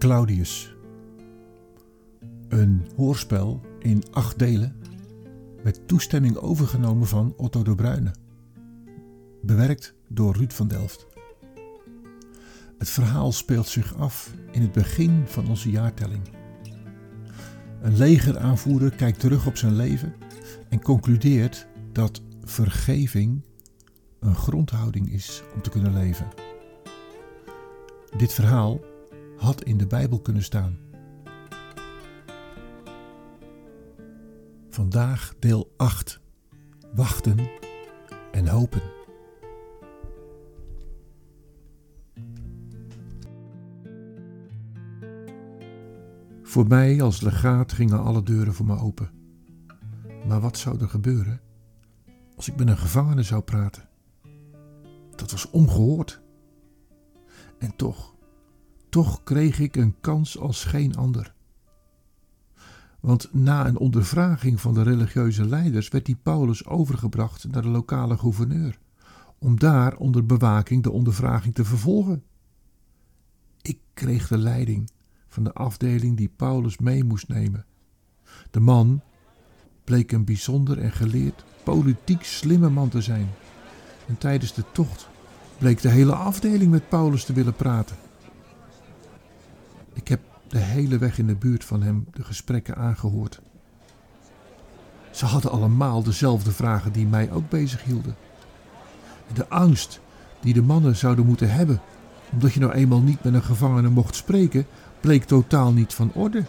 Claudius. Een hoorspel in acht delen met toestemming overgenomen van Otto de Bruyne. Bewerkt door Ruud van Delft. Het verhaal speelt zich af in het begin van onze jaartelling. Een legeraanvoerder kijkt terug op zijn leven en concludeert dat vergeving een grondhouding is om te kunnen leven. Dit verhaal had in de Bijbel kunnen staan. Vandaag deel 8. Wachten en hopen. Voor mij als legaat gingen alle deuren voor me open. Maar wat zou er gebeuren als ik met een gevangene zou praten? Dat was ongehoord. En toch, toch kreeg ik een kans als geen ander. Want na een ondervraging van de religieuze leiders werd die Paulus overgebracht naar de lokale gouverneur, om daar onder bewaking de ondervraging te vervolgen. Ik kreeg de leiding van de afdeling die Paulus mee moest nemen. De man bleek een bijzonder en geleerd, politiek slimme man te zijn. En tijdens de tocht bleek de hele afdeling met Paulus te willen praten. Ik heb de hele weg in de buurt van hem de gesprekken aangehoord. Ze hadden allemaal dezelfde vragen die mij ook bezighielden. De angst die de mannen zouden moeten hebben, omdat je nou eenmaal niet met een gevangene mocht spreken, bleek totaal niet van orde.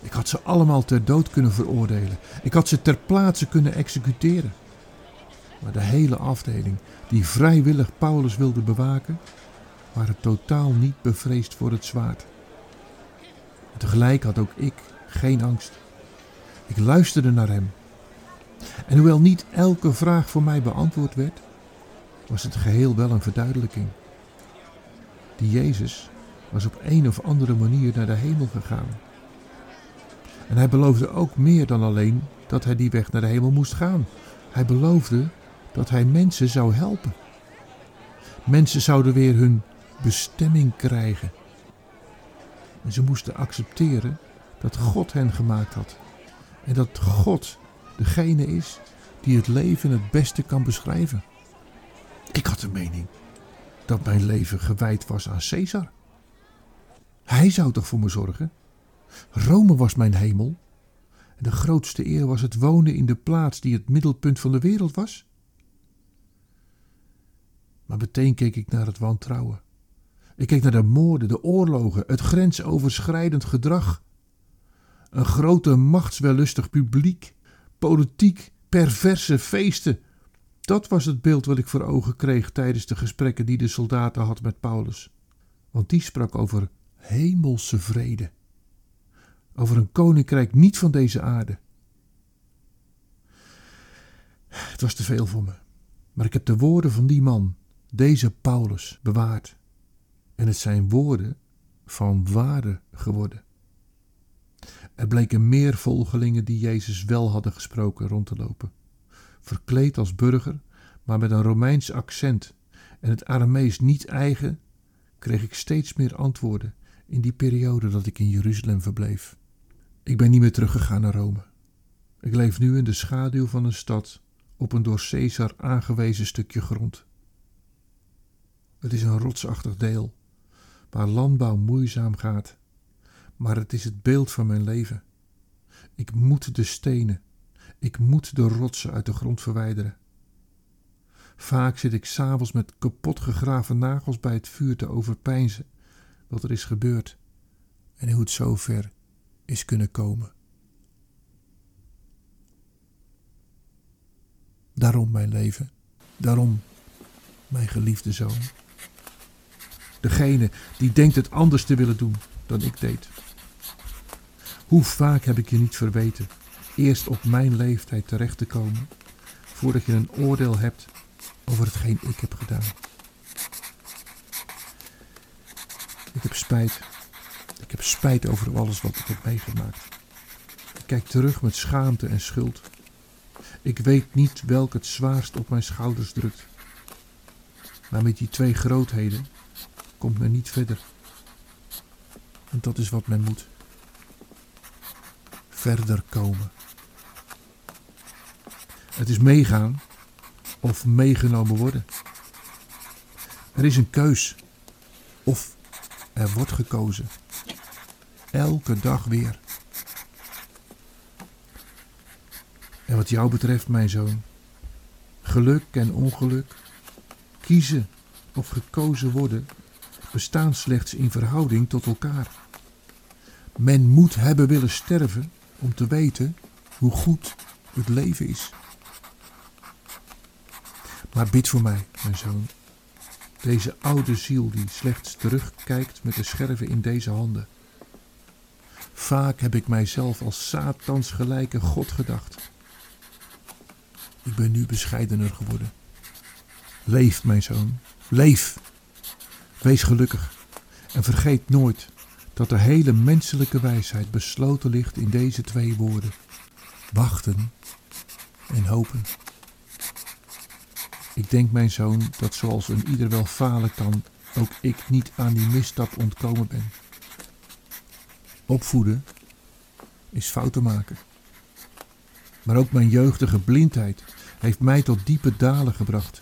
Ik had ze allemaal ter dood kunnen veroordelen. Ik had ze ter plaatse kunnen executeren. Maar de hele afdeling, die vrijwillig Paulus wilde bewaken, waren totaal niet bevreesd voor het zwaard. Tegelijk had ook ik geen angst. Ik luisterde naar hem. En hoewel niet elke vraag voor mij beantwoord werd, was het geheel wel een verduidelijking. Die Jezus was op een of andere manier naar de hemel gegaan. En hij beloofde ook meer dan alleen dat hij die weg naar de hemel moest gaan. Hij beloofde dat hij mensen zou helpen. Mensen zouden weer hun bestemming krijgen. En ze moesten accepteren dat God hen gemaakt had. En dat God degene is die het leven het beste kan beschrijven. Ik had de mening dat mijn leven gewijd was aan Caesar. Hij zou toch voor me zorgen? Rome was mijn hemel. En de grootste eer was het wonen in de plaats die het middelpunt van de wereld was. Maar meteen keek ik naar het wantrouwen. Ik keek naar de moorden, de oorlogen, het grensoverschrijdend gedrag. Een grote machtswellustig publiek, politiek, perverse feesten. Dat was het beeld wat ik voor ogen kreeg tijdens de gesprekken die de soldaten had met Paulus. Want die sprak over hemelse vrede. Over een koninkrijk niet van deze aarde. Het was te veel voor me. Maar ik heb de woorden van die man, deze Paulus, bewaard. En het zijn woorden van waarde geworden. Er bleken meer volgelingen die Jezus wel hadden gesproken rond te lopen. Verkleed als burger, maar met een Romeins accent en het Aramees niet eigen, kreeg ik steeds meer antwoorden in die periode dat ik in Jeruzalem verbleef. Ik ben niet meer teruggegaan naar Rome. Ik leef nu in de schaduw van een stad op een door Caesar aangewezen stukje grond. Het is een rotsachtig deel, waar landbouw moeizaam gaat, maar het is het beeld van mijn leven. Ik moet de stenen, ik moet de rotsen uit de grond verwijderen. Vaak zit ik s'avonds met kapot gegraven nagels bij het vuur te overpeinzen wat er is gebeurd en hoe het zover is kunnen komen. Daarom mijn leven, daarom mijn geliefde zoon. Degene die denkt het anders te willen doen dan ik deed. Hoe vaak heb ik je niet verweten eerst op mijn leeftijd terecht te komen voordat je een oordeel hebt over hetgeen ik heb gedaan. Ik heb spijt. Ik heb spijt over alles wat ik heb meegemaakt. Ik kijk terug met schaamte en schuld. Ik weet niet welk het zwaarst op mijn schouders drukt. Maar met die twee grootheden komt men niet verder. En dat is wat men moet. Verder komen. Het is meegaan of meegenomen worden. Er is een keus of er wordt gekozen. Elke dag weer. En wat jou betreft, mijn zoon, geluk en ongeluk, kiezen of gekozen worden, bestaan slechts in verhouding tot elkaar. Men moet hebben willen sterven om te weten hoe goed het leven is. Maar bid voor mij, mijn zoon. Deze oude ziel die slechts terugkijkt met de scherven in deze handen. Vaak heb ik mijzelf als Satans gelijke God gedacht. Ik ben nu bescheidener geworden. Leef, mijn zoon, leef. Wees gelukkig en vergeet nooit dat de hele menselijke wijsheid besloten ligt in deze twee woorden: wachten en hopen. Ik denk, mijn zoon, dat zoals een ieder wel falen kan, ook ik niet aan die misstap ontkomen ben. Opvoeden is fouten maken. Maar ook mijn jeugdige blindheid heeft mij tot diepe dalen gebracht.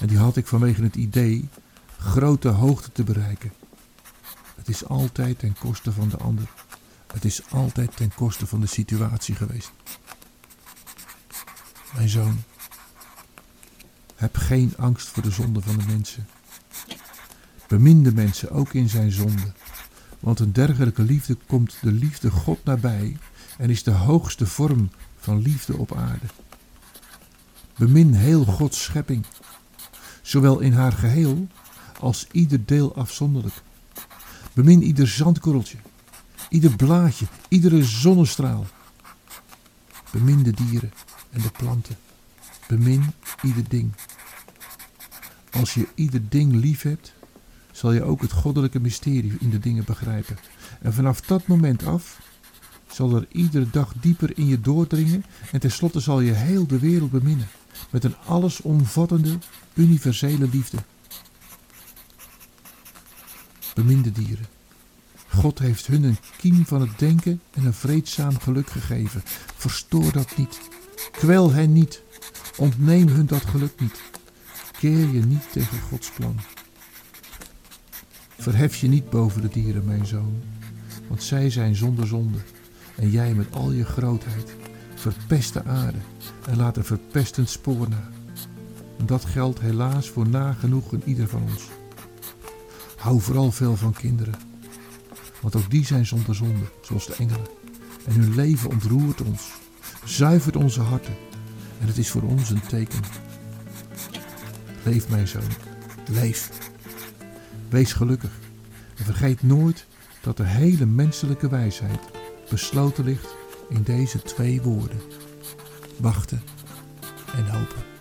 En die had ik vanwege het idee grote hoogte te bereiken. Het is altijd ten koste van de ander. Het is altijd ten koste van de situatie geweest. Mijn zoon, heb geen angst voor de zonde van de mensen. Bemin de mensen ook in zijn zonde, want een dergelijke liefde komt de liefde God nabij en is de hoogste vorm van liefde op aarde. Bemin heel Gods schepping, zowel in haar geheel als ieder deel afzonderlijk. Bemin ieder zandkorreltje, ieder blaadje, iedere zonnestraal. Bemin de dieren en de planten. Bemin ieder ding. Als je ieder ding lief hebt, zal je ook het goddelijke mysterie in de dingen begrijpen. En vanaf dat moment af zal er iedere dag dieper in je doordringen en tenslotte zal je heel de wereld beminnen met een allesomvattende, universele liefde. Bemin de dieren. God heeft hun een kiem van het denken en een vreedzaam geluk gegeven. Verstoor dat niet. Kwel hen niet. Ontneem hun dat geluk niet. Keer je niet tegen Gods plan. Verhef je niet boven de dieren, mijn zoon, want zij zijn zonder zonde. En jij met al je grootheid verpest de aarde en laat een verpestend spoor na. En dat geldt helaas voor nagenoeg in ieder van ons. Hou vooral veel van kinderen, want ook die zijn zonder zonde, zoals de engelen. En hun leven ontroert ons, zuivert onze harten en het is voor ons een teken. Leef, mijn zoon, leef. Wees gelukkig en vergeet nooit dat de hele menselijke wijsheid besloten ligt in deze twee woorden: wachten en hopen.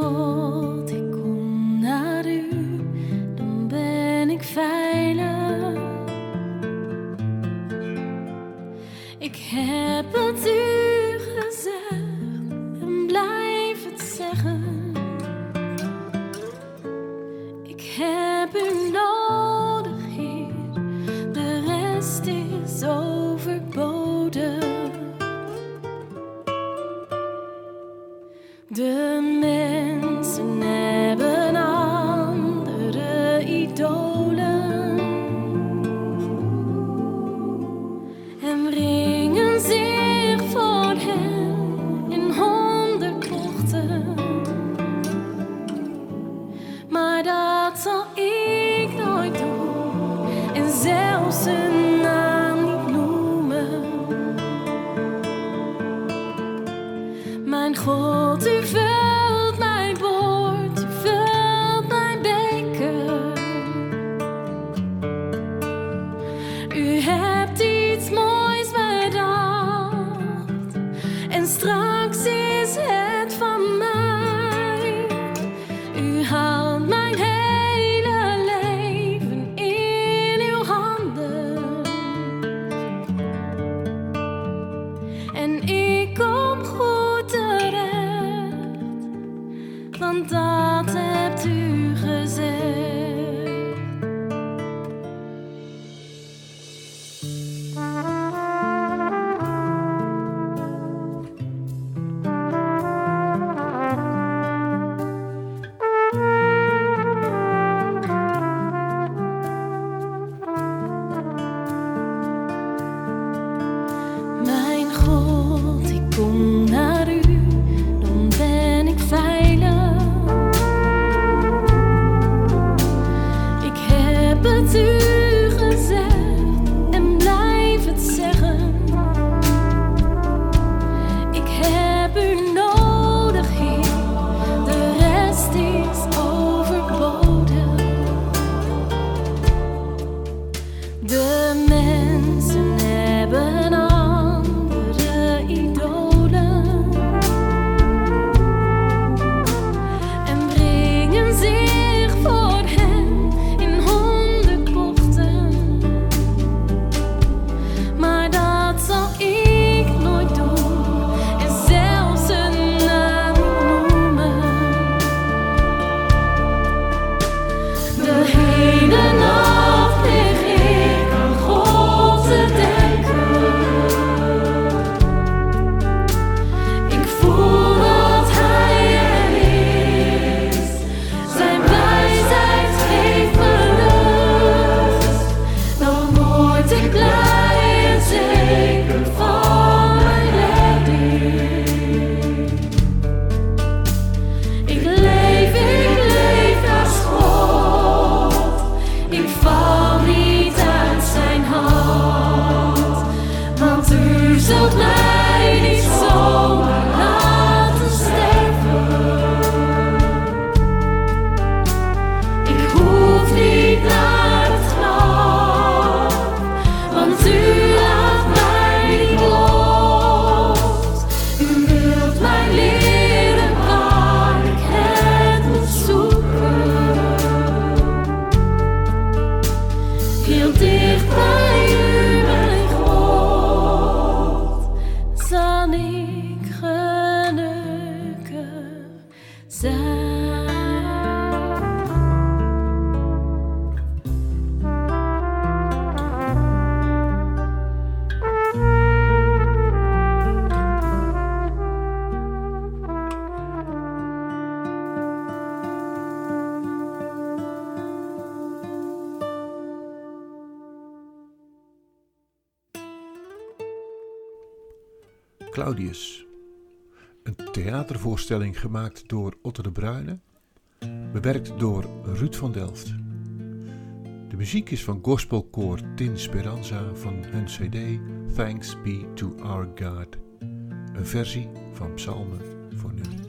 God, ik kom naar u, dan ben ik veilig. Ik heb het u dat hebt u gezegd. Zult mij niet zomaar laten sterven. Ik hoef niet naar het graf. Want u laat mij niet los. U wilt mij leren waar ik het moet zoeken. Heel dicht Claudius. Een theatervoorstelling gemaakt door Otto de Bruyne, bewerkt door Ruud van Delft. De muziek is van gospelkoor Tin Speranza van hun cd Thanks Be to Our God, een versie van Psalmen voor nu.